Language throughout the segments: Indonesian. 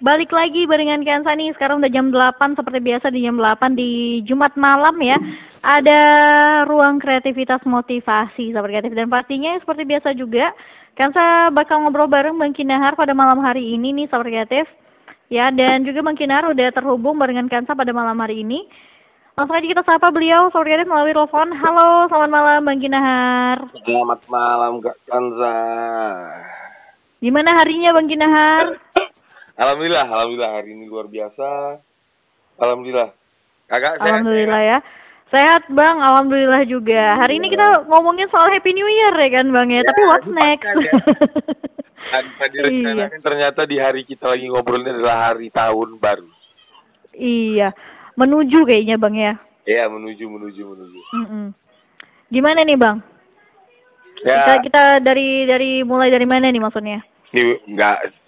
balik lagi barengan Kansa nih. Sekarang udah jam 8 seperti biasa di jam 8 di Jumat malam ya. Ada ruang kreativitas motivasi sahabat kreatif dan pastinya seperti biasa juga Kansa bakal ngobrol bareng Bang Kinahar pada malam hari ini nih sahabat kreatif. Ya, dan juga Bang Kinahar udah terhubung barengan Kansa pada malam hari ini. Langsung aja kita sapa beliau sahabat kreatif melalui telepon. Halo, selamat malam Bang Kinahar. Selamat malam Kak Kansa. Gimana harinya Bang Kinahar? Alhamdulillah, alhamdulillah hari ini luar biasa. Alhamdulillah. Kakak sehat? Alhamdulillah ya. Sehat Bang, Alhamdulillah juga. Hari ini kita ngomongin soal Happy New Year ya kan Bang ya. Ya, Tapi what's next? ya. Tanpa direncanakan ternyata di hari kita lagi ngobrolnya adalah hari tahun baru. iya. Menuju kayaknya Bang ya. Ya, menuju, menuju, menuju. Mm-mm. Gimana nih Bang? Ya, Kita kita dari dari mulai dari mana nih maksudnya? ini nggak bang-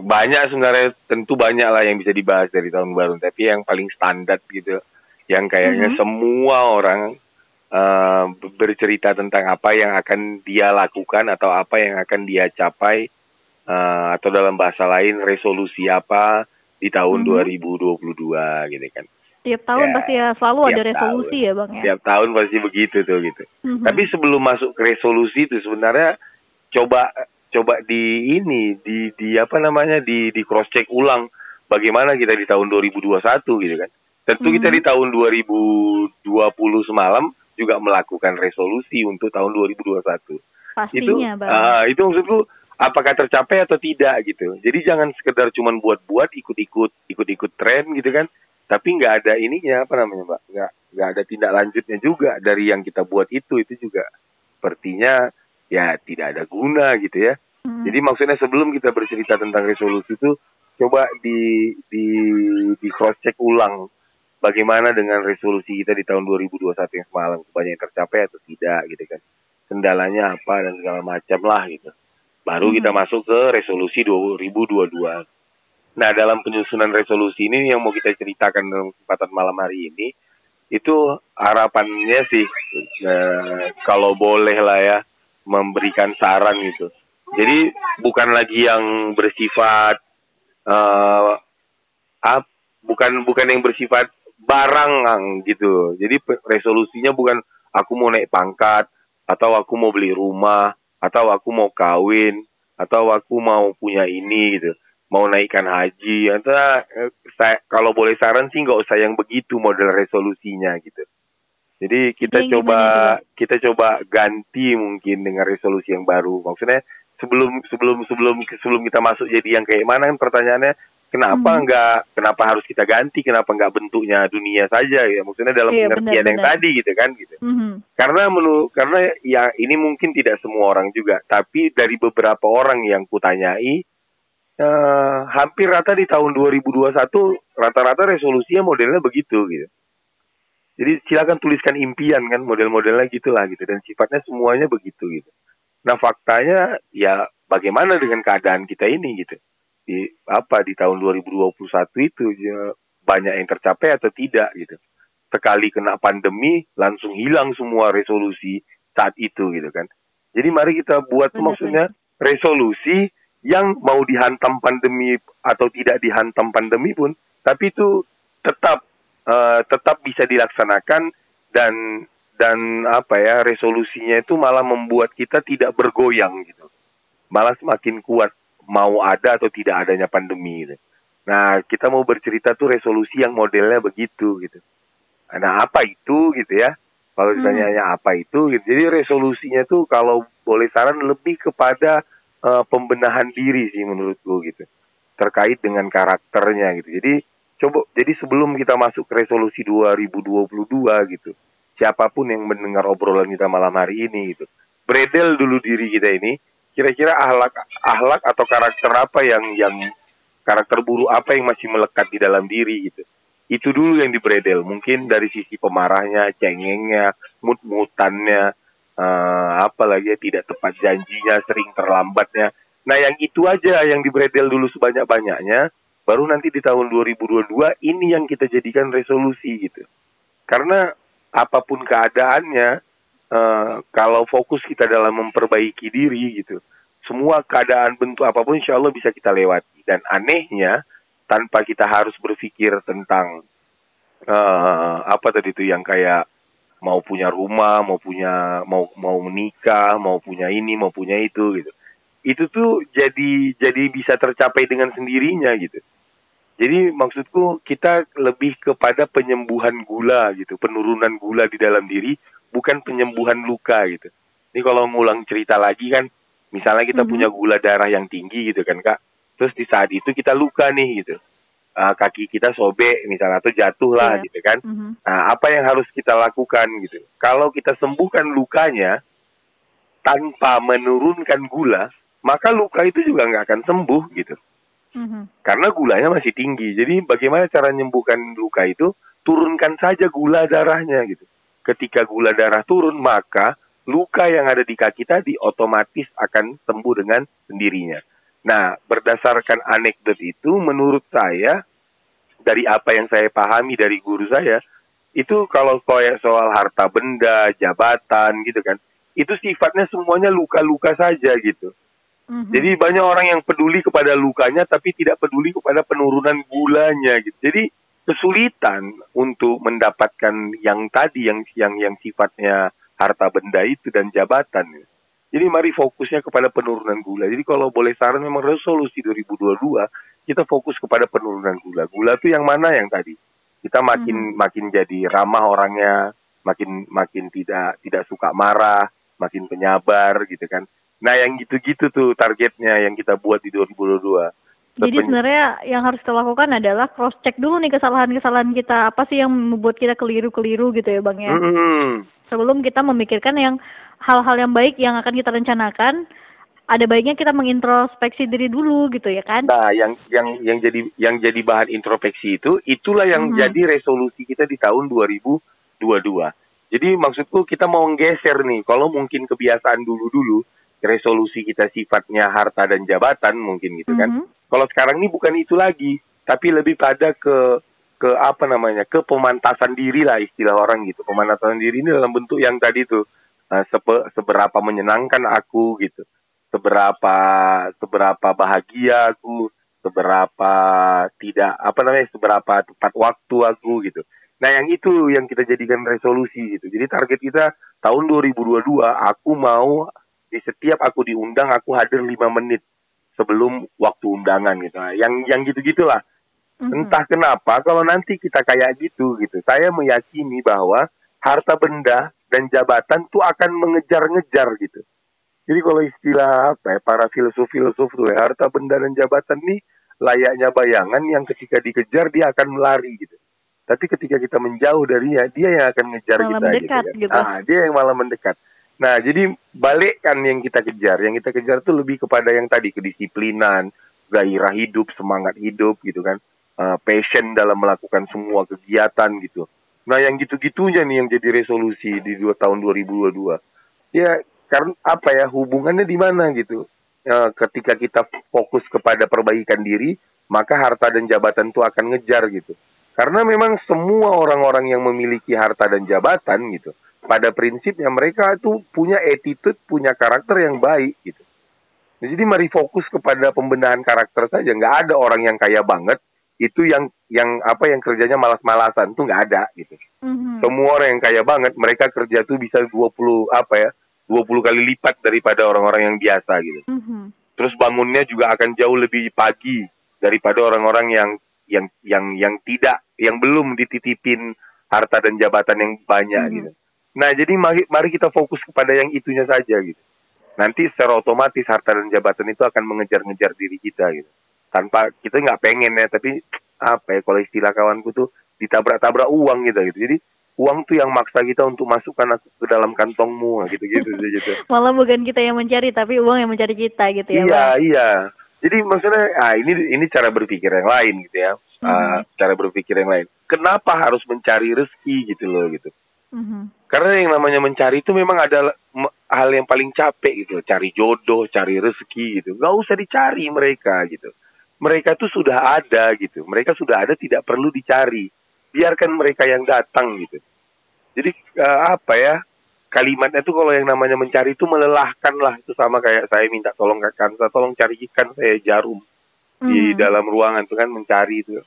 banyak sebenarnya tentu banyak lah yang bisa dibahas dari tahun baru. Tapi yang paling standar gitu, yang kayaknya Mhm. semua orang ber- bercerita tentang apa yang akan dia lakukan atau apa yang akan dia capai eh, atau dalam bahasa lain resolusi apa di tahun Mhm. 2022 gitu kan. Tiap tahun Ya, pasti ya selalu ada resolusi tahun. ya Bang ya. Tiap tahun pasti begitu tuh gitu. Mhm. Tapi sebelum masuk ke resolusi itu sebenarnya coba coba di ini di di apa namanya di di cross check ulang bagaimana kita di tahun 2021 gitu kan. Tentu kita Mhm. di tahun 2020 semalam juga melakukan resolusi untuk tahun 2021. Itu Pastinya Bang. ah, itu maksudku apakah tercapai atau tidak gitu. Jadi jangan sekedar cuman buat-buat ikut-ikut ikut-ikut tren gitu kan. Tapi nggak ada ininya apa namanya mbak nggak nggak ada tindak lanjutnya juga dari yang kita buat itu itu juga sepertinya ya tidak ada guna gitu ya. Mhm. Jadi maksudnya sebelum kita bercerita tentang resolusi itu coba di di di cross check ulang bagaimana dengan resolusi kita di tahun 2021 yang semalam banyak yang tercapai atau tidak gitu kan. Kendalanya apa dan segala macam lah gitu. Baru Mhm. kita masuk ke resolusi 2022. Nah, dalam penyusunan resolusi ini yang mau kita ceritakan dalam kesempatan malam hari ini itu harapannya sih eh, kalau boleh lah ya memberikan saran gitu. Jadi bukan lagi yang bersifat eh ap, bukan bukan yang bersifat barang Ang, gitu. Jadi resolusinya bukan aku mau naik pangkat atau aku mau beli rumah atau aku mau kawin atau aku mau punya ini gitu. Mau naikkan haji atau eh, saya, kalau boleh saran sih nggak usah yang begitu model resolusinya gitu. Jadi kita Yang coba gimana kita coba ganti mungkin dengan resolusi yang baru. Maksudnya sebelum sebelum sebelum sebelum kita masuk jadi yang kayak mana kan pertanyaannya kenapa Mhm. nggak kenapa harus kita ganti kenapa nggak bentuknya dunia saja ya maksudnya dalam Iya, pengertian yang benar-benar. tadi gitu kan gitu Mhm. karena menurut karena ya ini mungkin tidak semua orang juga tapi dari beberapa orang yang kutanyai eh, hampir rata di tahun 2021 rata-rata resolusinya modelnya begitu gitu jadi silakan tuliskan impian kan model-modelnya gitulah gitu. Dan sifatnya semuanya begitu gitu. Nah faktanya ya bagaimana dengan keadaan kita ini gitu? Di apa di tahun 2021 itu ya, banyak yang tercapai atau tidak gitu? Sekali kena pandemi langsung hilang semua resolusi saat itu gitu kan. Jadi mari kita buat Benar, maksudnya resolusi yang mau dihantam pandemi atau tidak dihantam pandemi pun, tapi itu tetap eh, tetap bisa dilaksanakan dan dan apa ya resolusinya itu malah membuat kita tidak bergoyang gitu, malah semakin kuat mau ada atau tidak adanya pandemi gitu. Nah kita mau bercerita tuh resolusi yang modelnya begitu gitu. Nah, apa itu gitu ya? Kalau Hmm. ditanya apa itu gitu. Jadi resolusinya tuh kalau boleh saran lebih kepada eh, pembenahan diri sih menurutku gitu. Terkait dengan karakternya gitu. Jadi coba jadi sebelum kita masuk ke resolusi 2022 gitu. Siapa pun yang mendengar obrolan kita malam hari ini gitu. Bredel dulu diri kita ini kira-kira ahlak ahlak atau karakter apa yang yang karakter buruk apa yang masih melekat di dalam diri gitu itu dulu yang dibredel mungkin dari sisi pemarahnya cengengnya mut-mutannya eh, apa lagi ya tidak tepat janjinya sering terlambatnya nah yang itu aja yang dibredel dulu sebanyak-banyaknya baru nanti di tahun 2022 ini yang kita jadikan resolusi gitu karena apa pun keadaannya eh, kalau fokus kita dalam memperbaiki diri gitu semua keadaan bentuk apa pun insya Allah bisa kita lewati. Dan anehnya tanpa kita harus berpikir tentang uh, apa tadi itu yang kayak mau punya rumah, mau punya mau mau menikah, mau punya ini, mau punya itu gitu. Itu tuh jadi jadi bisa tercapai dengan sendirinya gitu. Jadi maksudku kita lebih kepada penyembuhan gula gitu, penurunan gula di dalam diri, bukan penyembuhan luka gitu. Ini kalau ngulang cerita lagi kan, misalnya kita mm -hmm. punya gula darah yang tinggi gitu kan kak, terus di saat itu kita luka nih gitu, uh, kaki kita sobek misalnya atau jatuh lah yeah. gitu kan. Mm -hmm. Nah apa yang harus kita lakukan gitu? Kalau kita sembuhkan lukanya tanpa menurunkan gula, maka luka itu juga nggak akan sembuh gitu. Mm-hmm. Karena gulanya masih tinggi. Jadi bagaimana cara menyembuhkan luka itu? Turunkan saja gula darahnya gitu. Ketika gula darah turun, maka luka yang ada di kaki tadi otomatis akan sembuh dengan sendirinya. Nah, berdasarkan anekdot itu, menurut saya dari apa yang saya pahami dari guru saya, itu kalau kayak soal harta benda, jabatan gitu kan, itu sifatnya semuanya luka-luka saja gitu. Mm-hmm. Jadi banyak orang yang peduli kepada lukanya tapi tidak peduli kepada penurunan gulanya gitu. Jadi kesulitan untuk mendapatkan yang tadi yang yang yang sifatnya harta benda itu dan jabatan. Jadi mari fokusnya kepada penurunan gula. Jadi kalau boleh saran memang resolusi 2022 kita fokus kepada penurunan gula. Gula itu yang mana yang tadi? Kita makin hmm. makin jadi ramah orangnya, makin makin tidak tidak suka marah, makin penyabar gitu kan. Nah, yang gitu-gitu tuh targetnya yang kita buat di 2022. Jadi sebenarnya yang harus kita lakukan adalah cross check dulu nih kesalahan-kesalahan kita apa sih yang membuat kita keliru-keliru gitu ya bang ya. Mm -hmm. Sebelum kita memikirkan yang hal-hal yang baik yang akan kita rencanakan, ada baiknya kita mengintrospeksi diri dulu gitu ya kan. Nah, yang yang yang jadi yang jadi bahan introspeksi itu itulah yang mm -hmm. jadi resolusi kita di tahun 2022. Jadi maksudku kita mau nggeser nih, kalau mungkin kebiasaan dulu-dulu resolusi kita sifatnya harta dan jabatan mungkin gitu kan. Mm -hmm. Kalau sekarang ini bukan itu lagi, tapi lebih pada ke ke apa namanya ke pemantasan diri lah istilah orang gitu. Pemantasan diri ini dalam bentuk yang tadi tuh uh, sepe, seberapa menyenangkan aku gitu, seberapa seberapa bahagia aku, seberapa tidak apa namanya seberapa tepat waktu aku gitu. Nah yang itu yang kita jadikan resolusi gitu. Jadi target kita tahun 2022 aku mau di setiap aku diundang aku hadir lima menit sebelum waktu undangan gitu. Nah, yang yang gitu-gitulah. Mm-hmm. Entah kenapa kalau nanti kita kayak gitu gitu. Saya meyakini bahwa harta benda dan jabatan tuh akan mengejar-ngejar gitu. Jadi kalau istilah apa ya, para filsuf-filsuf tuh ya, harta benda dan jabatan nih layaknya bayangan yang ketika dikejar dia akan melari gitu. Tapi ketika kita menjauh darinya, dia yang akan ngejar malah kita mendekat, gitu. gitu. Ah, dia yang malah mendekat. Nah, jadi balikkan yang kita kejar. Yang kita kejar itu lebih kepada yang tadi kedisiplinan, gairah hidup, semangat hidup gitu kan. Uh, passion dalam melakukan semua kegiatan gitu. Nah, yang gitu-gitunya nih yang jadi resolusi di dua tahun 2022. Ya, karena apa ya hubungannya di mana gitu. Uh, ketika kita fokus kepada perbaikan diri, maka harta dan jabatan itu akan ngejar gitu. Karena memang semua orang-orang yang memiliki harta dan jabatan gitu, pada prinsipnya mereka itu punya attitude, punya karakter yang baik gitu. Jadi mari fokus kepada pembenahan karakter saja. Nggak ada orang yang kaya banget itu yang yang apa yang kerjanya malas-malasan tuh nggak ada gitu. Mm-hmm. Semua orang yang kaya banget mereka kerja tuh bisa 20 apa ya 20 kali lipat daripada orang-orang yang biasa gitu. Mm-hmm. Terus bangunnya juga akan jauh lebih pagi daripada orang-orang yang yang yang yang tidak yang belum dititipin harta dan jabatan yang banyak mm-hmm. gitu. Nah, jadi mari, mari kita fokus kepada yang itunya saja gitu. Nanti secara otomatis harta dan jabatan itu akan mengejar-ngejar diri kita gitu. Tanpa kita nggak pengen ya, tapi apa ya kalau istilah kawanku tuh ditabrak-tabrak uang gitu gitu. Jadi uang tuh yang maksa kita untuk masukkan ke dalam kantongmu gitu gitu gitu. Malah bukan kita yang mencari tapi uang yang mencari kita gitu ya. Iya, Bang? iya. Jadi maksudnya ah ini ini cara berpikir yang lain gitu ya. Hmm. Uh, cara berpikir yang lain. Kenapa harus mencari rezeki gitu loh gitu. Mm-hmm. Karena yang namanya mencari itu memang adalah hal yang paling capek gitu, cari jodoh, cari rezeki gitu. Gak usah dicari mereka gitu. Mereka itu sudah ada gitu. Mereka sudah ada tidak perlu dicari. Biarkan mereka yang datang gitu. Jadi uh, apa ya? kalimatnya tuh kalau yang namanya mencari itu melelahkan lah itu sama kayak saya minta tolong ke kansa tolong carikan saya jarum di Mhm. dalam ruangan tuh kan mencari itu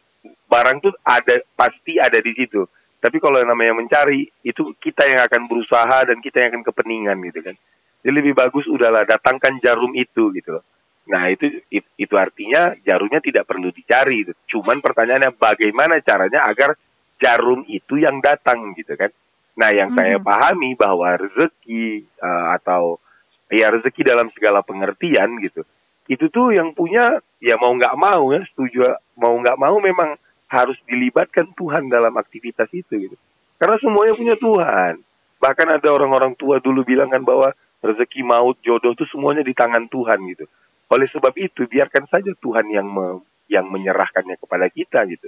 barang tuh ada pasti ada di situ tapi kalau yang namanya mencari itu kita yang akan berusaha dan kita yang akan kepeningan gitu kan jadi lebih bagus udahlah datangkan jarum itu gitu loh nah itu it- itu artinya jarumnya tidak perlu dicari gitu. cuman pertanyaannya bagaimana caranya agar jarum itu yang datang gitu kan nah yang saya Mhm. pahami bahwa rezeki eh, atau ya rezeki dalam segala pengertian gitu itu tuh yang punya ya mau nggak mau ya setuju mau nggak mau memang harus dilibatkan Tuhan dalam aktivitas itu gitu. Karena semuanya punya Tuhan. Bahkan ada orang-orang tua dulu bilang kan bahwa rezeki maut jodoh tuh semuanya di tangan Tuhan gitu. Oleh sebab itu biarkan saja Tuhan yang me- yang menyerahkannya kepada kita gitu.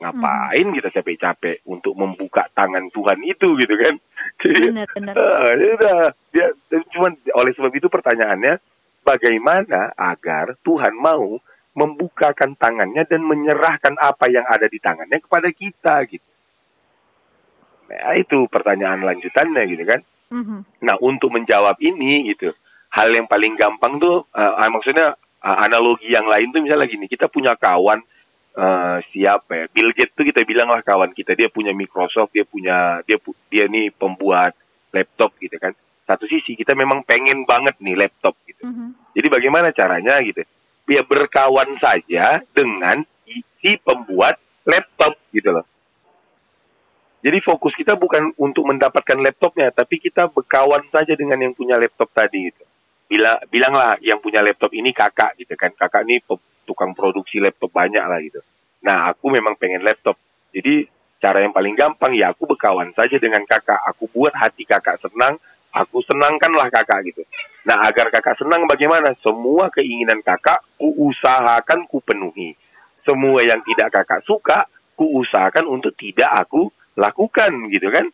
Ngapain kita capek-capek untuk membuka tangan Tuhan itu gitu kan? Benar, benar. Ah, ya dia cuman oleh sebab itu pertanyaannya bagaimana agar Tuhan mau membukakan tangannya dan menyerahkan apa yang ada di tangannya kepada kita gitu. Nah, itu pertanyaan lanjutannya gitu kan. Mhm. Nah, untuk menjawab ini gitu, hal yang paling gampang tuh ah, maksudnya ah, analogi yang lain tuh misalnya gini, kita punya kawan eh, siapa ya? Bill Gates tuh kita bilang lah kawan kita, dia punya Microsoft, dia punya dia pu- dia nih pembuat laptop gitu kan. Satu sisi kita memang pengen banget nih laptop gitu. Mhm. Jadi bagaimana caranya gitu? Dia berkawan saja dengan si pembuat laptop gitu loh. Jadi fokus kita bukan untuk mendapatkan laptopnya, tapi kita berkawan saja dengan yang punya laptop tadi gitu. Bila bilanglah yang punya laptop ini kakak gitu kan. Kakak ini tukang produksi laptop banyak lah gitu. Nah, aku memang pengen laptop. Jadi cara yang paling gampang ya aku berkawan saja dengan kakak. Aku buat hati kakak senang, aku senangkanlah kakak gitu. Nah, agar kakak senang bagaimana? Semua keinginan kakak kuusahakan ku penuhi. Semua yang tidak kakak suka, kuusahakan untuk tidak aku lakukan gitu kan.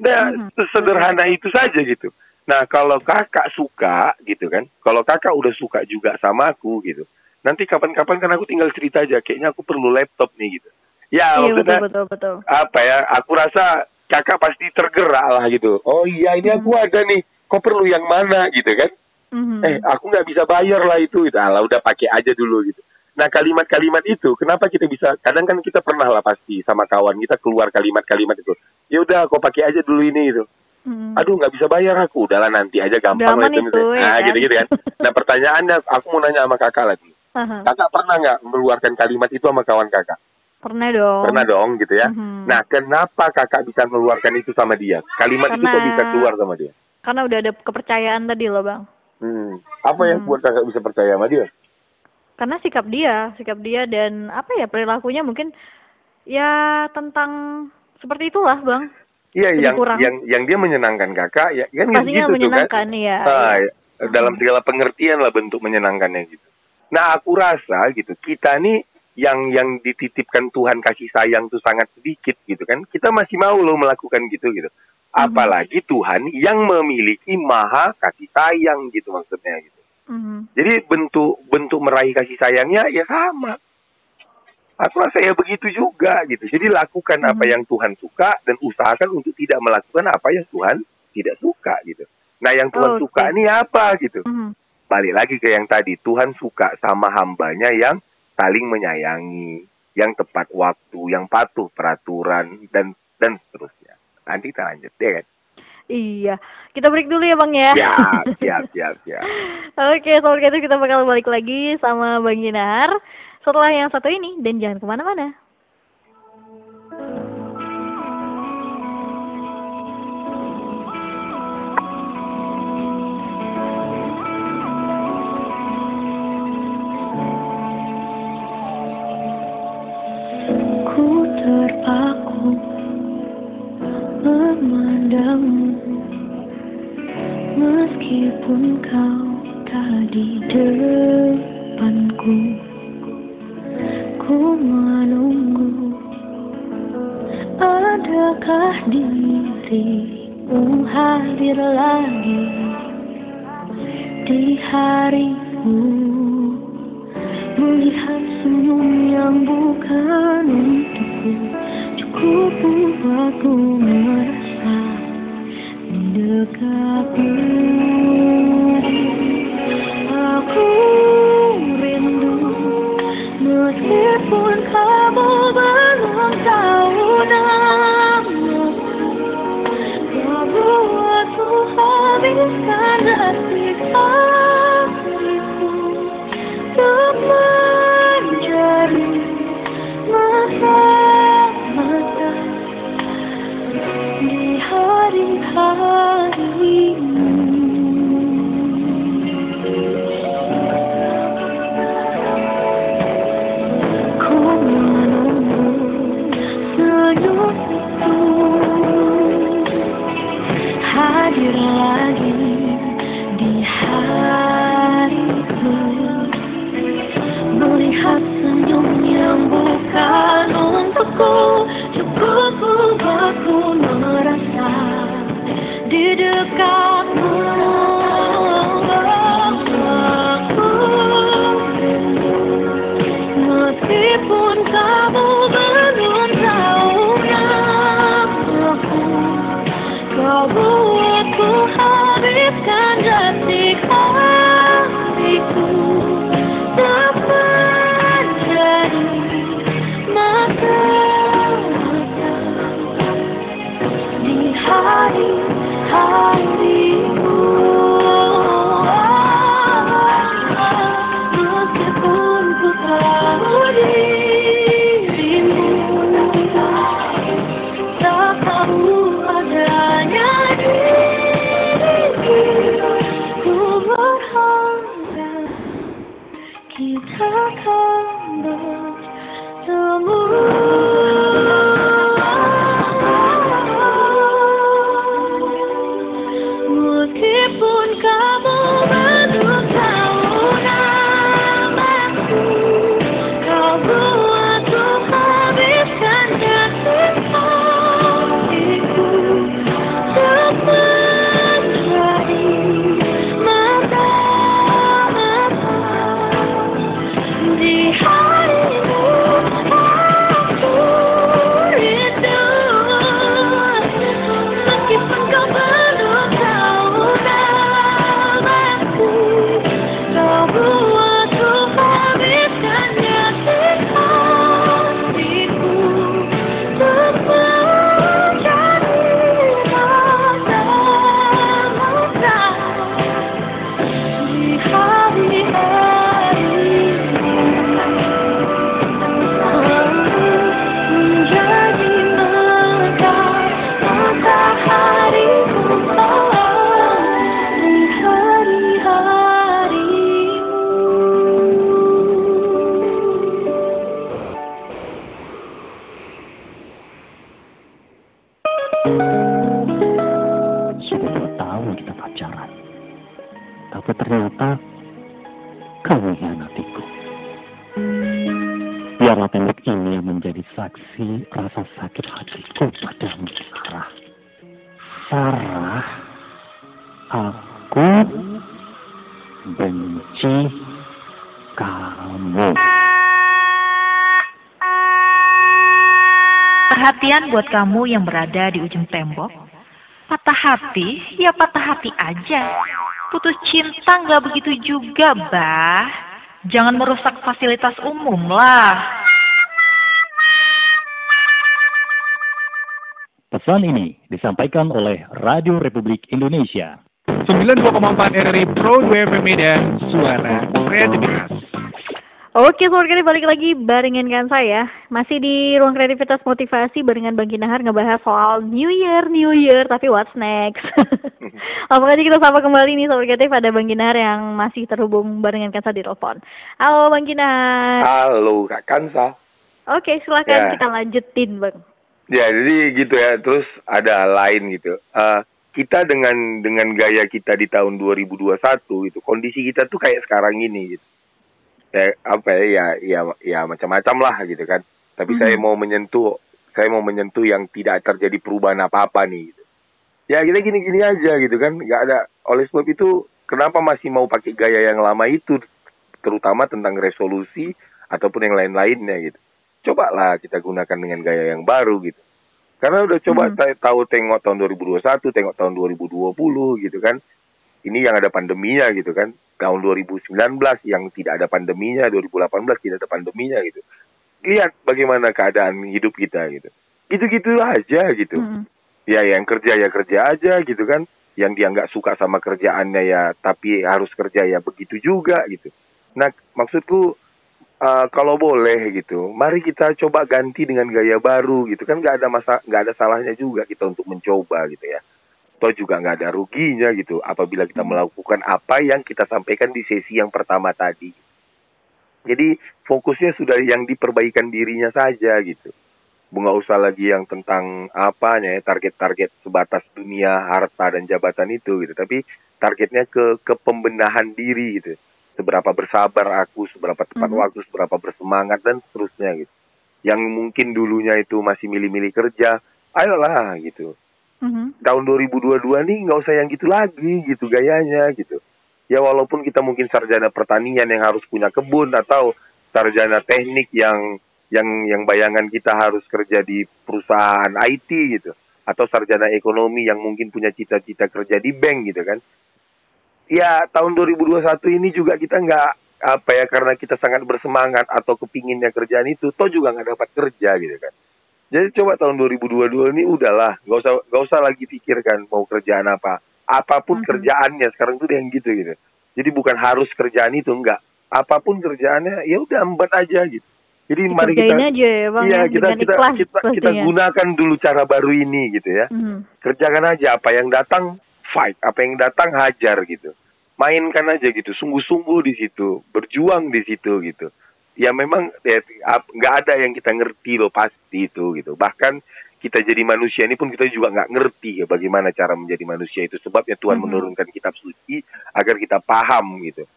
Nah, Mhm. sesederhana itu saja gitu. Nah, kalau kakak suka gitu kan, kalau kakak udah suka juga sama aku gitu. Nanti kapan-kapan kan aku tinggal cerita aja, kayaknya aku perlu laptop nih gitu. Ya, Iya, maksudnya betul, betul, betul. apa ya aku rasa kakak pasti tergerak lah gitu. Oh iya ini aku Hmm. ada nih. Kok perlu yang mana gitu kan? Mhm. eh aku nggak bisa bayar lah itu. Gitu lah udah pakai aja dulu gitu. Nah kalimat-kalimat itu kenapa kita bisa kadang kan kita pernah lah pasti sama kawan kita keluar kalimat-kalimat itu. Ya udah kau pakai aja dulu ini itu Mhm. aduh nggak bisa bayar aku. Udahlah nanti aja gampang lah itu, ya nah kan? gitu-gitu kan. Nah pertanyaannya aku mau nanya sama kakak lagi. Aha. kakak pernah nggak mengeluarkan kalimat itu sama kawan kakak Pernah dong. Pernah dong gitu ya. Mhm. Nah, kenapa kakak bisa mengeluarkan itu sama dia? Kalimat itu kok Karena- bisa keluar sama dia? Karena udah ada kepercayaan tadi loh, Bang. Hmm. Apa yang Hmm. buat kakak bisa percaya sama dia? Karena sikap dia, sikap dia dan apa ya perilakunya mungkin ya tentang seperti itulah, Bang. Iya, yang kurang. yang yang dia menyenangkan kakak, ya kan Pastinya gitu menyenangkan tuh kan? ya. Ah, iya. ya. dalam segala pengertian lah bentuk menyenangkannya gitu. Nah, aku rasa gitu, kita nih yang yang dititipkan Tuhan kasih sayang tuh sangat sedikit gitu kan. Kita masih mau loh melakukan gitu gitu. Mhm. Apalagi Tuhan yang memiliki maha kasih sayang gitu maksudnya gitu. Mhm. Jadi bentuk bentuk meraih kasih sayangnya ya sama. Aku rasa ya begitu juga gitu. Jadi lakukan apa Mhm. yang Tuhan suka dan usahakan untuk tidak melakukan apa yang Tuhan tidak suka gitu. Nah yang Tuhan Oke. suka ini apa gitu. Mhm. Balik lagi ke yang tadi. Tuhan suka sama hambanya yang saling menyayangi. Yang tepat waktu, yang patuh peraturan dan dan seterusnya. Nanti kita lanjut ya kan. Iya. Kita break dulu ya, Bang ya. Ya, siap, siap, siap. Oke, soal itu kita bakal balik lagi sama Bang Ginar setelah yang satu ini dan jangan ke mana-mana. Meskipun kau tak di depanku Ku menunggu. Adakah dirimu hadir lagi Di harimu Melihat senyum yang bukan untukku Cukup buatku uncovered. Biarlah tembok ini yang menjadi saksi rasa sakit hatiku padamu, Sarah. Sarah, aku benci kamu. Perhatian buat kamu yang berada di ujung tembok. Patah hati, ya patah hati aja. Putus cinta nggak begitu juga, bah. Jangan merusak fasilitas umum lah. Pesan ini disampaikan oleh Radio Republik Indonesia. 92,4 RRI Pro 2 FM Medan, suara kreativitas. Oke, Kreatif balik lagi barengan kan saya. Masih di ruang kreativitas motivasi barengan Bang Kinahar ngebahas soal New Year, New Year, tapi what's next? Aja kita sapa kembali nih Sobat Kreatif ada Bang Kinahar yang masih terhubung barengan Kansa di telepon. Halo Bang Kinahar. Halo Kak Kansa. Oke, silakan Ya. kita lanjutin Bang. Ya, jadi gitu ya. Terus ada lain gitu. Eh, kita dengan dengan gaya kita di tahun 2021 itu kondisi kita tuh kayak sekarang ini gitu. Ya apa ya ya ya, ya macam-macam lah gitu kan. Tapi saya mau menyentuh saya mau menyentuh yang tidak terjadi perubahan apa-apa nih gitu. Ya kita gini-gini aja gitu kan. nggak ada oleh sebab itu kenapa masih mau pakai gaya yang lama itu terutama tentang resolusi ataupun yang lain-lainnya gitu. Cobalah kita gunakan dengan gaya yang baru gitu. Karena udah coba Hmm. ta- tahu tengok tahun 2021, tengok tahun 2020 gitu kan. Ini yang ada pandeminya gitu kan. Tahun 2019 yang tidak ada pandeminya, 2018 tidak ada pandeminya gitu. Lihat bagaimana keadaan hidup kita gitu. Gitu-gitu aja gitu. Mm-mm. Ya yang kerja ya kerja aja gitu kan. Yang dia nggak suka sama kerjaannya ya tapi harus kerja ya begitu juga gitu. Nah maksudku eh, kalau boleh gitu, mari kita coba ganti dengan gaya baru gitu kan nggak ada masa nggak ada salahnya juga kita untuk mencoba gitu ya. Toh juga nggak ada ruginya gitu apabila kita melakukan apa yang kita sampaikan di sesi yang pertama tadi. Jadi fokusnya sudah yang diperbaikan dirinya saja gitu. nggak usah lagi yang tentang apanya ya target-target sebatas dunia harta dan jabatan itu gitu tapi targetnya ke ke pembenahan diri gitu seberapa bersabar aku seberapa tepat Mhm. waktu seberapa bersemangat dan seterusnya gitu. Yang mungkin dulunya itu masih milih-milih kerja ayolah gitu. Mhm. tahun 2022 nih nggak usah yang gitu lagi gitu gayanya gitu. Ya walaupun kita mungkin sarjana pertanian yang harus punya kebun atau sarjana teknik yang yang yang bayangan kita harus kerja di perusahaan IT gitu. Atau sarjana ekonomi yang mungkin punya cita-cita kerja di bank gitu kan ya tahun 2021 ini juga kita nggak apa ya karena kita sangat bersemangat atau kepinginnya kerjaan itu toh juga nggak dapat kerja gitu kan jadi coba tahun 2022 ini udahlah, nggak usah nggak usah lagi pikirkan mau kerjaan apa. Apa pun Mhm. kerjaannya sekarang tuh udah yang gitu gitu. Jadi bukan harus kerjaan itu enggak. Apa pun kerjaannya ya udah embat aja gitu. Jadi mari kita aja ya bang iya ya, kita kita ikhlas kita kita gunakan dulu cara baru ini gitu ya. Mhm. Kerjakan aja apa yang datang fight, apa yang datang hajar gitu. Mainkan aja gitu, sungguh-sungguh di situ, berjuang di situ gitu. Ya memang ya, nggak ada yang kita ngerti loh pasti itu gitu. Bahkan kita jadi manusia ini pun kita juga nggak ngerti ya bagaimana cara menjadi manusia itu. Sebabnya Tuhan Mhm. menurunkan kitab suci agar kita paham gitu.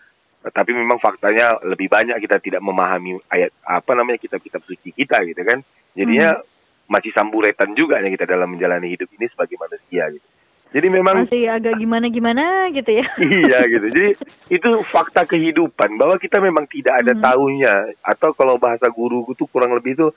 Tapi memang faktanya lebih banyak kita tidak memahami ayat apa namanya kitab-kitab suci kita gitu kan. Jadinya masih samburetan juga ya kita dalam menjalani hidup ini sebagai manusia gitu jadi memang masih agak gimana gimana gitu ya iya gitu. Jadi itu fakta kehidupan bahwa kita memang tidak ada Mhm. tahunya atau kalau bahasa guru itu kurang lebih itu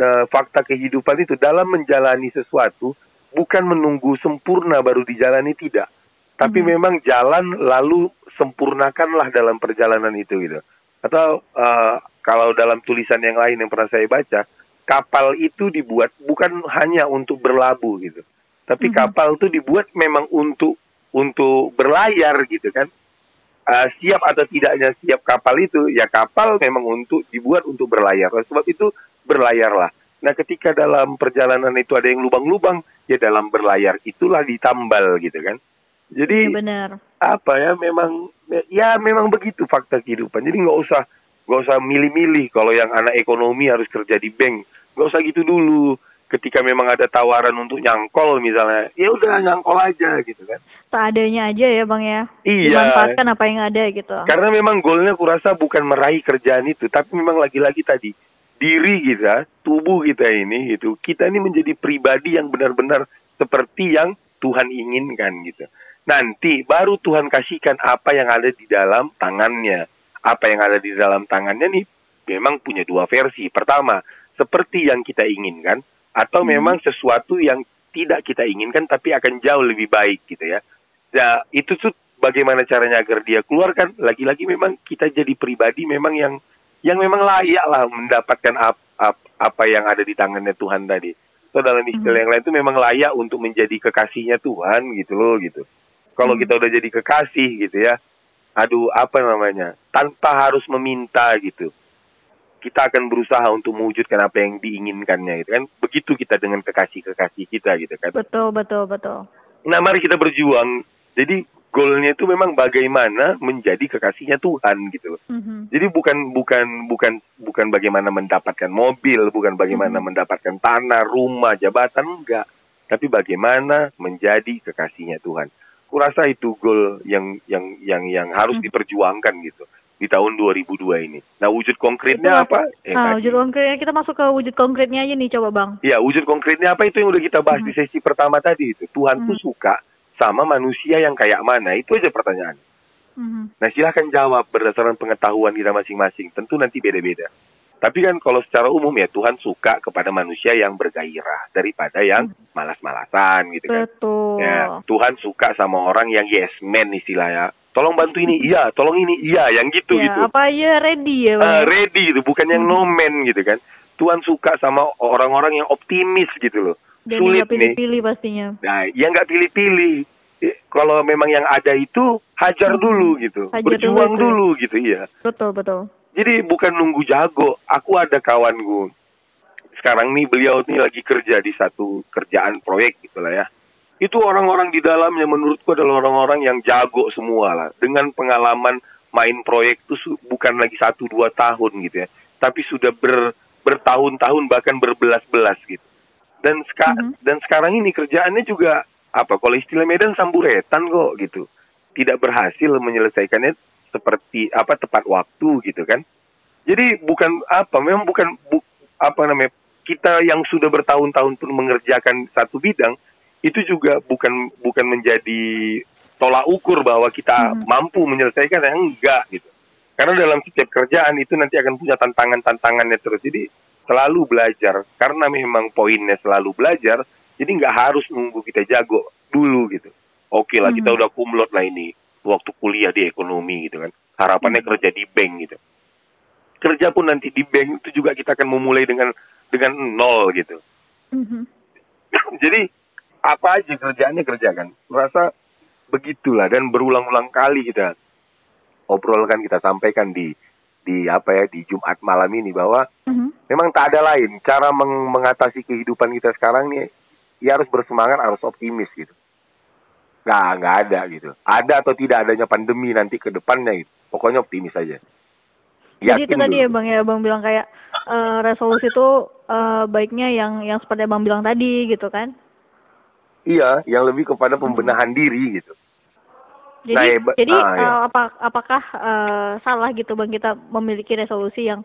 nah, fakta kehidupan itu dalam menjalani sesuatu bukan menunggu sempurna baru dijalani tidak. Tapi Mhm. memang jalan lalu sempurnakanlah dalam perjalanan itu gitu. Atau eh, kalau dalam tulisan yang lain yang pernah saya baca, kapal itu dibuat bukan hanya untuk berlabuh gitu. Tapi Mhm. kapal itu dibuat memang untuk untuk berlayar gitu kan. Eh, siap atau tidaknya siap kapal itu ya kapal memang untuk dibuat untuk berlayar. Oleh sebab itu berlayarlah. Nah, ketika dalam perjalanan itu ada yang lubang-lubang, ya dalam berlayar itulah ditambal gitu kan. Jadi Iya, benar apa ya memang ya memang begitu fakta kehidupan. Jadi nggak usah nggak usah milih-milih kalau yang anak ekonomi harus kerja di bank. Nggak usah gitu dulu. Ketika memang ada tawaran untuk nyangkol misalnya, ya udah nyangkol aja gitu kan. seadanya aja ya bang ya Iya. dimanfaatkan apa yang ada gitu Karena memang goalnya kurasa bukan meraih kerjaan itu, tapi memang lagi-lagi tadi diri kita, tubuh kita ini gitu, kita ini menjadi pribadi yang benar-benar seperti yang Tuhan inginkan gitu. Nanti baru Tuhan kasihkan apa yang ada di dalam tangannya. Apa yang ada di dalam tangannya nih memang punya dua versi. Pertama, seperti yang kita inginkan atau Hmm. memang sesuatu yang tidak kita inginkan tapi akan jauh lebih baik gitu ya. Ya, itu tuh bagaimana caranya agar dia keluarkan lagi-lagi memang kita jadi pribadi memang yang yang memang layak lah mendapatkan ap, ap- apa yang ada di tangannya Tuhan tadi. So dalam istilah Mhm. yang lain itu memang layak untuk menjadi kekasihnya Tuhan gitu loh gitu. Kalau Mhm. kita udah jadi kekasih gitu ya, aduh apa namanya, tanpa harus meminta gitu. Kita akan berusaha untuk mewujudkan apa yang diinginkannya gitu kan. Begitu kita dengan kekasih-kekasih kita gitu kan. betul betul betul Nah, mari kita berjuang. Jadi goalnya itu memang bagaimana menjadi kekasihnya Tuhan gitu loh. Mhm. Jadi bukan bukan bukan bukan bagaimana mendapatkan mobil, bukan bagaimana Mhm. mendapatkan tanah, rumah, jabatan enggak, tapi bagaimana menjadi kekasihnya Tuhan. Kurasa itu goal yang yang yang yang harus Mhm. diperjuangkan gitu di tahun 2002 ini. Nah, wujud konkretnya Itu- apa? Eh, ah tadi. wujud konkretnya kita masuk ke wujud konkretnya aja nih coba bang Ya, wujud konkretnya apa itu yang udah kita bahas Mhm. di sesi pertama tadi itu. Tuhan tuh Mhm. suka sama manusia yang kayak mana? Itu aja pertanyaan. Mhm. Nah, silahkan jawab berdasarkan pengetahuan kita masing-masing. Tentu nanti beda-beda. Tapi kan kalau secara umum ya Tuhan suka kepada manusia yang bergairah daripada yang malas-malasan gitu kan. betul Ya, Tuhan suka sama orang yang yes man istilahnya. Tolong bantu ini, iya. Tolong ini, iya. Yang gitu ya gitu. apa aja ready ya ya? ready gitu, bukan yang Hmm. no man gitu kan. Tuhan suka sama orang-orang yang optimis gitu loh. dan Sulit nggak nih. pilih-pilih pastinya Nah, yang nggak pilih-pilih. Eh, Kalau memang yang ada itu hajar Hmm. dulu gitu, Hajar berjuang dulu dulu, itu. gitu iya. betul betul Jadi bukan nunggu jago. Aku ada kawanku. Sekarang nih beliau nih lagi kerja di satu kerjaan proyek gitu lah ya. Itu orang-orang di dalamnya menurutku adalah orang-orang yang jago semua lah. Dengan pengalaman main proyek itu bukan lagi satu dua tahun gitu ya. Tapi sudah ber bertahun-tahun bahkan berbelas-belas gitu. Dan seka Mhm. dan sekarang ini kerjaannya juga apa? Kalau istilah Medan samburetan kok gitu. Tidak berhasil menyelesaikannya seperti apa tepat waktu gitu kan. Jadi bukan apa, memang bukan bu, apa namanya kita yang sudah bertahun-tahun pun mengerjakan satu bidang itu juga bukan bukan menjadi tolak ukur bahwa kita Mhm. mampu menyelesaikan yang enggak gitu. Karena dalam setiap kerjaan itu nanti akan punya tantangan-tantangannya terus. Jadi selalu belajar karena memang poinnya selalu belajar. Jadi nggak harus nunggu kita jago dulu gitu. Oke lah kita Mhm. udah kumlot lah ini waktu kuliah di ekonomi gitu kan. Harapannya Mhm. kerja di bank gitu. Kerja pun nanti di bank itu juga kita akan memulai dengan dengan nol gitu. Mhm. Jadi apa aja kerjaannya kerjakan. Merasa begitulah dan berulang-ulang kali kita obrolkan kita sampaikan di di apa ya di Jumat malam ini bahwa Mhm. memang tak ada lain cara meng- mengatasi kehidupan kita sekarang nih ya harus bersemangat harus optimis gitu nggak nggak ada gitu ada atau tidak adanya pandemi nanti ke depannya gitu pokoknya optimis aja Jadi itu Yakin tadi dulu. ya bang ya bang bilang kayak eh, resolusi itu eh, baiknya yang yang seperti abang bilang tadi gitu kan. Iya yang lebih kepada pembenahan diri gitu Jadi Nah, ya, jadi ah, ya. eh, apa apakah eh, salah gitu bang kita memiliki resolusi yang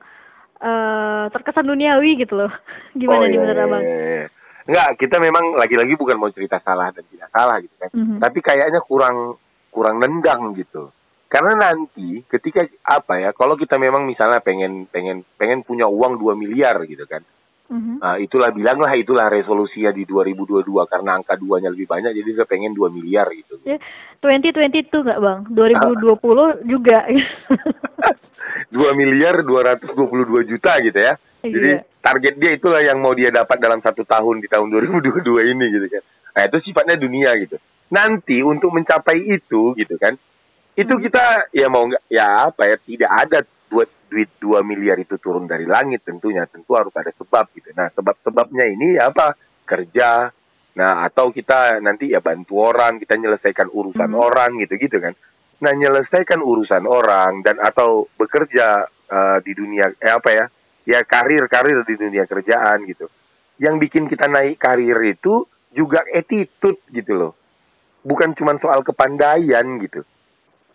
eh, terkesan duniawi gitu loh? Gimana Oh, nih iya, menurut iya, abang? iya, iya. Enggak, kita memang lagi-lagi bukan mau cerita salah dan tidak salah gitu kan. Mhm. Tapi kayaknya kurang kurang nendang gitu. Karena nanti ketika apa ya, kalau kita memang misalnya pengen pengen pengen punya uang 2 miliar gitu kan. Mhm. Nah, itulah bilanglah itulah resolusinya di 2022 karena angka duanya lebih banyak jadi dia pengen 2 miliar gitu. Ya, 2022 nggak bang? Ah. 2020 juga. 2 miliar 222 juta gitu ya. Jadi Iya. target dia itulah yang mau dia dapat dalam satu tahun di tahun 2022 ini gitu kan. Nah itu sifatnya dunia gitu. Nanti untuk mencapai itu gitu kan, itu Hmm. kita ya mau nggak ya apa ya tidak ada duit duit 2 miliar itu turun dari langit tentunya tentu harus ada sebab gitu. Nah sebab-sebabnya ini ya apa kerja. Nah atau kita nanti ya bantu orang kita nyelesaikan urusan Mhm. orang gitu gitu kan. Nah nyelesaikan urusan orang dan atau bekerja eh, di dunia eh apa ya ya karir-karir di dunia kerjaan gitu. Yang bikin kita naik karir itu juga attitude gitu loh. Bukan cuma soal kepandaian gitu.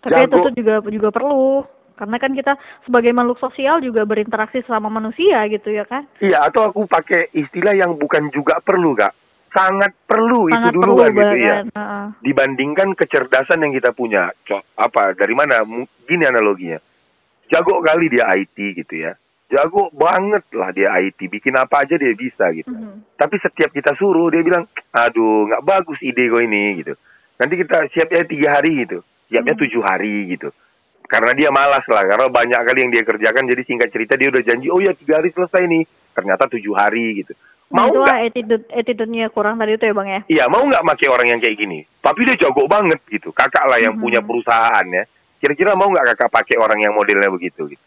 Tapi Jago. itu juga juga perlu karena kan kita sebagai makhluk sosial juga berinteraksi sama manusia gitu ya kan. Iya, atau aku pakai istilah yang bukan juga perlu, Kak. Sangat perlu Sangat itu perlu duluan gitu ya. Dibandingkan kecerdasan yang kita punya. Co- apa dari mana? Gini analoginya. Jago kali dia IT gitu ya. Jago banget lah dia IT, bikin apa aja dia bisa gitu. Mhm. Tapi setiap kita suruh dia bilang, aduh nggak bagus ide gue ini gitu. Nanti kita siapnya tiga hari gitu, siapnya Hmm. tujuh hari gitu. Karena dia malas lah, karena banyak kali yang dia kerjakan. Jadi singkat cerita dia udah janji, oh ya tiga hari selesai nih. Ternyata tujuh hari gitu. Mau itu nggak? attitude attitude-nya kurang tadi itu ya bang ya. Iya, mau nggak pakai orang yang kayak gini? Tapi dia jago banget gitu. Kakak lah yang Mhm. punya perusahaan ya. Kira-kira mau nggak kakak pakai orang yang modelnya begitu gitu?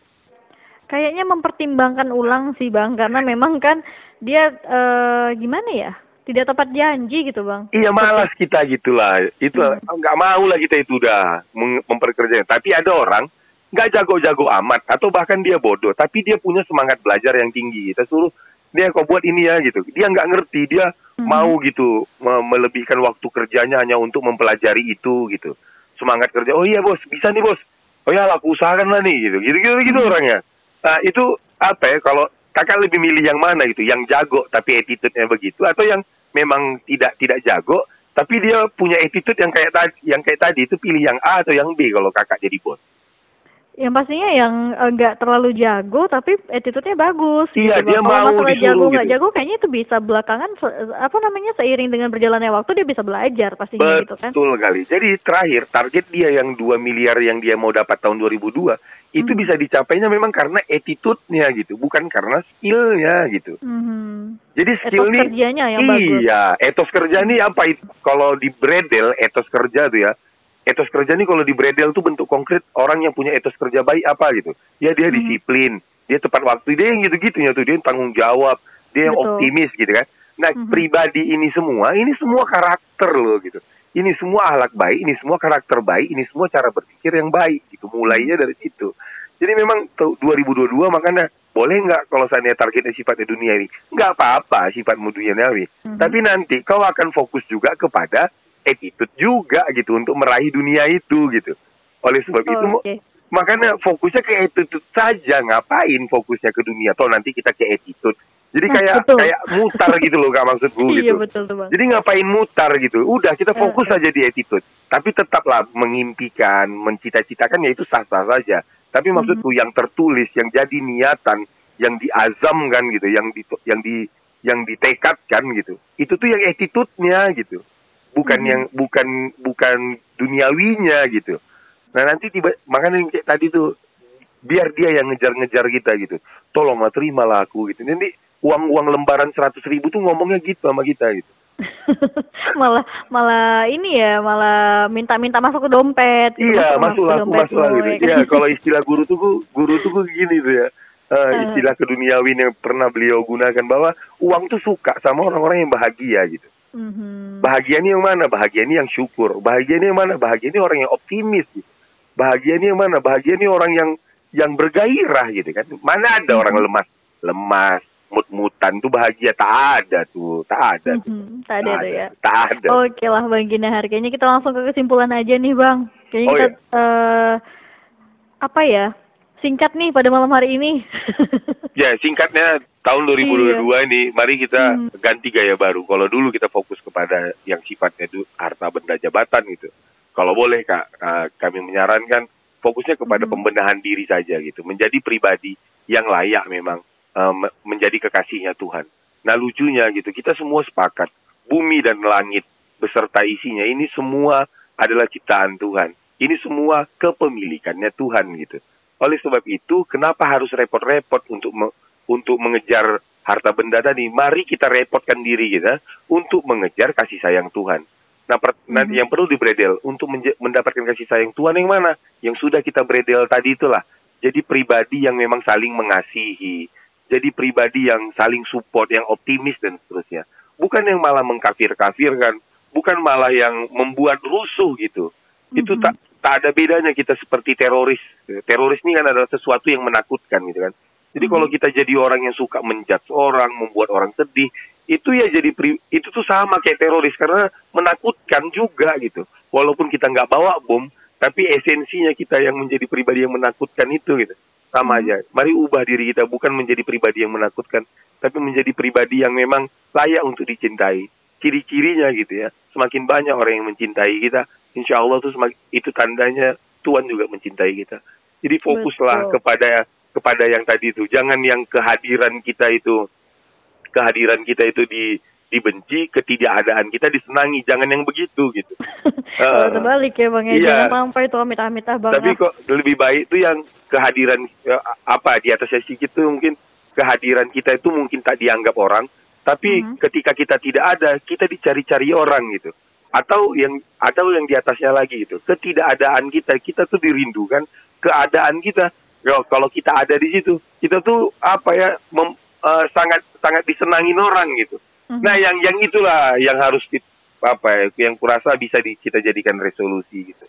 Kayaknya mempertimbangkan ulang sih bang karena memang kan dia eh, gimana ya tidak tepat janji gitu bang. Iya malas kita gitulah. Itu Hmm. nggak mau lah kita itu udah memperkerjakan. Tapi ada orang nggak jago-jago amat atau bahkan dia bodoh, tapi dia punya semangat belajar yang tinggi. Kita suruh dia kok buat ini ya gitu. Dia nggak ngerti, dia Mhm. mau gitu me- melebihkan waktu kerjanya hanya untuk mempelajari itu gitu. Semangat kerja. Oh iya bos, bisa nih bos. Oh ya aku usahakan lah nih gitu. Gitu-gitu gitu Mhm. orangnya. Nah itu apa ya kalau kakak lebih milih yang mana gitu? Yang jago tapi attitude-nya begitu atau yang memang tidak tidak jago tapi dia punya attitude yang kayak tadi yang kayak tadi itu pilih yang A atau yang B kalau kakak jadi bos. Yang pastinya yang eh, nggak terlalu jago tapi attitude-nya bagus. Iya, gitu, dia Kalau mau masalah disuruh jago nggak gitu. jago kayaknya itu bisa belakangan apa namanya seiring dengan berjalannya waktu dia bisa belajar pastinya gitu kan. Betul kali. Jadi terakhir target dia yang 2 miliar yang dia mau dapat tahun 2002 itu Hmm. bisa dicapainya memang karena attitude-nya gitu, bukan karena skill-nya gitu. Mhm. Jadi Etos skill nih kerjanya yang bagus. Iya, etos kerja nih apa itu? Kalau di Bredel, etos kerja tuh ya. Etos kerja nih kalau di Bredel tuh bentuk konkret orang yang punya etos kerja baik apa gitu. Ya dia Mhm. disiplin, dia tepat waktu, dia yang gitu-gitunya tuh, dia yang tanggung jawab, dia yang Betul. optimis gitu kan. Nah, Mhm. pribadi ini semua, ini semua karakter loh gitu. Ini semua ahlak baik, ini semua karakter baik, ini semua cara berpikir yang baik gitu. Mulainya dari situ. Jadi memang tuh 2022 makanya boleh nggak kalau seandainya targetnya sifatnya duniawi? Nggak apa-apa sifatmu duniawi. Mhm. Tapi nanti kau akan fokus juga kepada attitude juga gitu untuk meraih dunia itu gitu. Oleh sebab itu Oh, Oke. makanya fokusnya ke attitude saja ngapain fokusnya ke dunia toh nanti kita ke attitude jadi Nah, kayak betul. kayak mutar gitu loh kak maksudku Iya gitu betul tuh bang. jadi ngapain mutar gitu udah kita Eh, fokus eh. saja di attitude tapi tetaplah mengimpikan mencita-citakan ya itu sah-sah saja tapi Mhm. maksudku yang tertulis yang jadi niatan yang diazamkan gitu yang di yang di yang ditekadkan gitu itu tuh yang attitude-nya gitu bukan Mhm. yang bukan bukan duniawinya gitu Nah nanti tiba makanya yang kayak tadi tuh biar dia yang ngejar-ngejar kita gitu. Tolonglah terimalah aku gitu. Nanti uang-uang lembaran seratus ribu tuh ngomongnya gitu sama kita gitu. malah malah ini ya malah minta-minta masuk ke dompet gitu, iya, masuk masuk ke aku dompet masuk lo, gitu. ya? Iya, kalau istilah guru tuh guru tuh gini tuh ya. Eh. istilah keduniawian yang pernah beliau gunakan bahwa uang tuh suka sama orang-orang yang bahagia gitu. Mhm. Bahagia ini yang mana? Bahagia ini yang syukur. Bahagia ini yang mana? Bahagia ini orang yang optimis. Gitu. Bahagia ini yang mana? Bahagia ini orang yang yang bergairah gitu kan. Mana ada orang lemas, lemas, mut-mutan tuh bahagia tak ada tuh, tak ada. tuh. Mhm, tak ada tuh ya. Tak ada. Oke lah Bang Gina, harganya kita langsung ke kesimpulan aja nih Bang. Kayaknya Oh, kita eh apa ya? Singkat nih pada malam hari ini. Ya, singkatnya tahun 2022 ini mari kita Iya. Hmm. ganti gaya baru. Kalau dulu kita fokus kepada yang sifatnya itu harta benda jabatan gitu. Kalau boleh Kak, eh, kami menyarankan fokusnya kepada Hmm. pembenahan diri saja gitu, menjadi pribadi yang layak memang me- menjadi kekasihnya Tuhan. Nah, lucunya gitu, kita semua sepakat bumi dan langit beserta isinya ini semua adalah ciptaan Tuhan. Ini semua kepemilikannya Tuhan gitu. Oleh sebab itu, kenapa harus repot-repot untuk me- untuk mengejar harta benda tadi? Mari kita repotkan diri kita untuk mengejar kasih sayang Tuhan. Nah, per- nah, Mhm. yang perlu dibredel untuk mendapatkan kasih sayang Tuhan yang mana? Yang sudah kita bredel tadi itulah. Jadi pribadi yang memang saling mengasihi. Jadi pribadi yang saling support, yang optimis dan seterusnya. Bukan yang malah mengkafir-kafirkan, bukan malah yang membuat rusuh gitu. Itu tak tak ada bedanya kita seperti teroris. Teroris ini kan adalah sesuatu yang menakutkan gitu kan. Jadi Mhm. kalau kita jadi orang yang suka menjudge orang, membuat orang sedih, itu ya jadi pri- itu tuh sama kayak teroris karena menakutkan juga gitu. Walaupun kita nggak bawa bom, tapi esensinya kita yang menjadi pribadi yang menakutkan itu gitu. Sama Mhm. aja. Mari ubah diri kita bukan menjadi pribadi yang menakutkan, tapi menjadi pribadi yang memang layak untuk dicintai. Ciri-cirinya gitu ya. Semakin banyak orang yang mencintai kita, insya Allah tuh itu tandanya Tuhan juga mencintai kita. Jadi fokuslah Betul. kepada kepada yang tadi itu. Jangan yang kehadiran kita itu kehadiran kita itu di dibenci, ketidakadaan kita disenangi. Jangan yang begitu gitu. Kalau terbalik ya Bang ya, Iya. jangan sampai itu amit-amit ah Bang. Tapi kok lebih baik itu yang kehadiran ya, apa di atasnya sedikit itu mungkin kehadiran kita itu mungkin tak dianggap orang, tapi Mhm. ketika kita tidak ada, kita dicari-cari orang gitu. Atau yang atau yang di atasnya lagi gitu. Ketidakadaan kita, kita tuh dirindukan keadaan kita. Ya, kalau kita ada di situ, kita tuh apa ya mem- eh, sangat sangat disenangin orang gitu. Mhm. Nah, yang yang itulah yang harus di, apa ya, yang kurasa bisa di, kita jadikan resolusi gitu.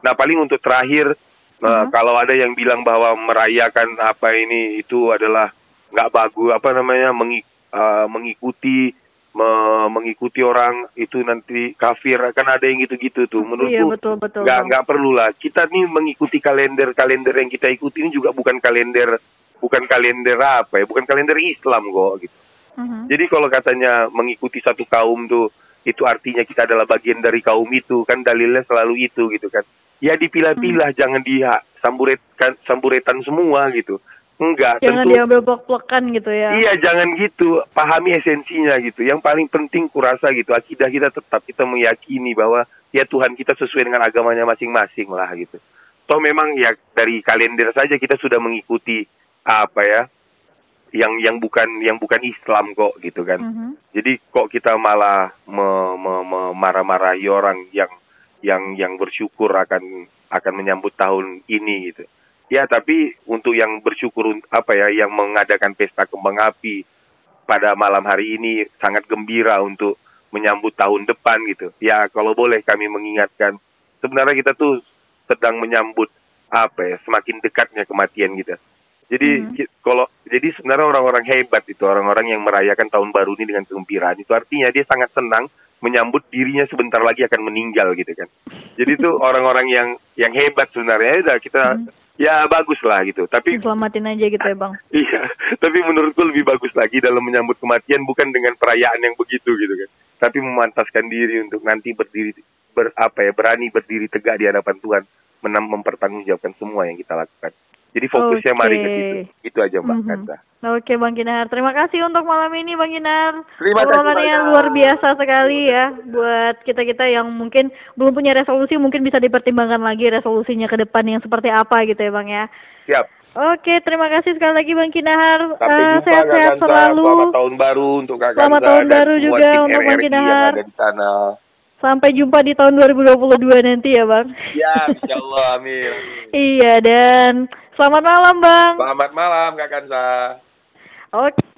Nah, paling untuk terakhir eh, Mhm. kalau ada yang bilang bahwa merayakan apa ini itu adalah nggak bagus apa namanya mengi- eh, mengikuti me- mengikuti orang itu nanti kafir kan ada yang gitu-gitu tuh Iya menurutku betul betul. nggak nggak perlu lah kita nih mengikuti kalender kalender yang kita ikuti ini juga bukan kalender bukan kalender apa ya bukan kalender Islam kok gitu Mhm. jadi kalau katanya mengikuti satu kaum tuh itu artinya kita adalah bagian dari kaum itu kan dalilnya selalu itu gitu kan. Ya dipilah-pilah jangan dia samburetkan samburetan semua gitu. Enggak, Jangan tentu diambil blok-blokan gitu ya. Iya, jangan gitu. Pahami esensinya gitu. Yang paling penting kurasa gitu, akidah kita tetap kita meyakini bahwa ya Tuhan kita sesuai dengan agamanya masing-masing lah gitu. Toh memang ya dari kalender saja kita sudah mengikuti apa ya yang yang bukan yang bukan Islam kok gitu kan. Mhm. Jadi kok kita malah me- me- me- marah-marahi orang yang yang yang bersyukur akan akan menyambut tahun ini gitu. Ya tapi untuk yang bersyukur apa ya yang mengadakan pesta kembang api pada malam hari ini sangat gembira untuk menyambut tahun depan gitu. Ya kalau boleh kami mengingatkan sebenarnya kita tuh sedang menyambut apa ya semakin dekatnya kematian kita. Jadi Hmm. kalau jadi sebenarnya orang-orang hebat itu orang-orang yang merayakan tahun baru ini dengan kegembiraan itu artinya dia sangat senang menyambut dirinya sebentar lagi akan meninggal gitu kan. Jadi itu orang-orang yang yang hebat sebenarnya Ya kita Hmm. Ya bagus lah gitu. Tapi Selamatin aja gitu ya bang. Iya, tapi menurutku lebih bagus lagi dalam menyambut kematian bukan dengan perayaan yang begitu gitu kan. Tapi memantaskan diri untuk nanti berdiri ber, apa ya berani berdiri tegak di hadapan Tuhan, mempertanggungjawabkan semua yang kita lakukan. Jadi fokusnya mari ke situ. Itu aja Mbak Mhm. Kansa. Oke Bang Kinar, terima kasih untuk malam ini Bang Kinar. Terima kasih banyak. luar biasa sekali ya buat kita-kita yang mungkin belum punya resolusi mungkin bisa dipertimbangkan lagi resolusinya ke depan yang seperti apa gitu ya Bang ya. Siap. Oke, terima kasih sekali lagi Bang jumpa Kak sehat-sehat Kansa. selalu. Selamat tahun baru untuk Kak Selamat tahun dan baru juga untuk Bang RRI yang Kinahar. ada di sana. Sampai jumpa di tahun 2022 nanti ya Bang. Ya, insyaallah amin. iya dan selamat malam Bang. Selamat malam Kak Kansa. Oke.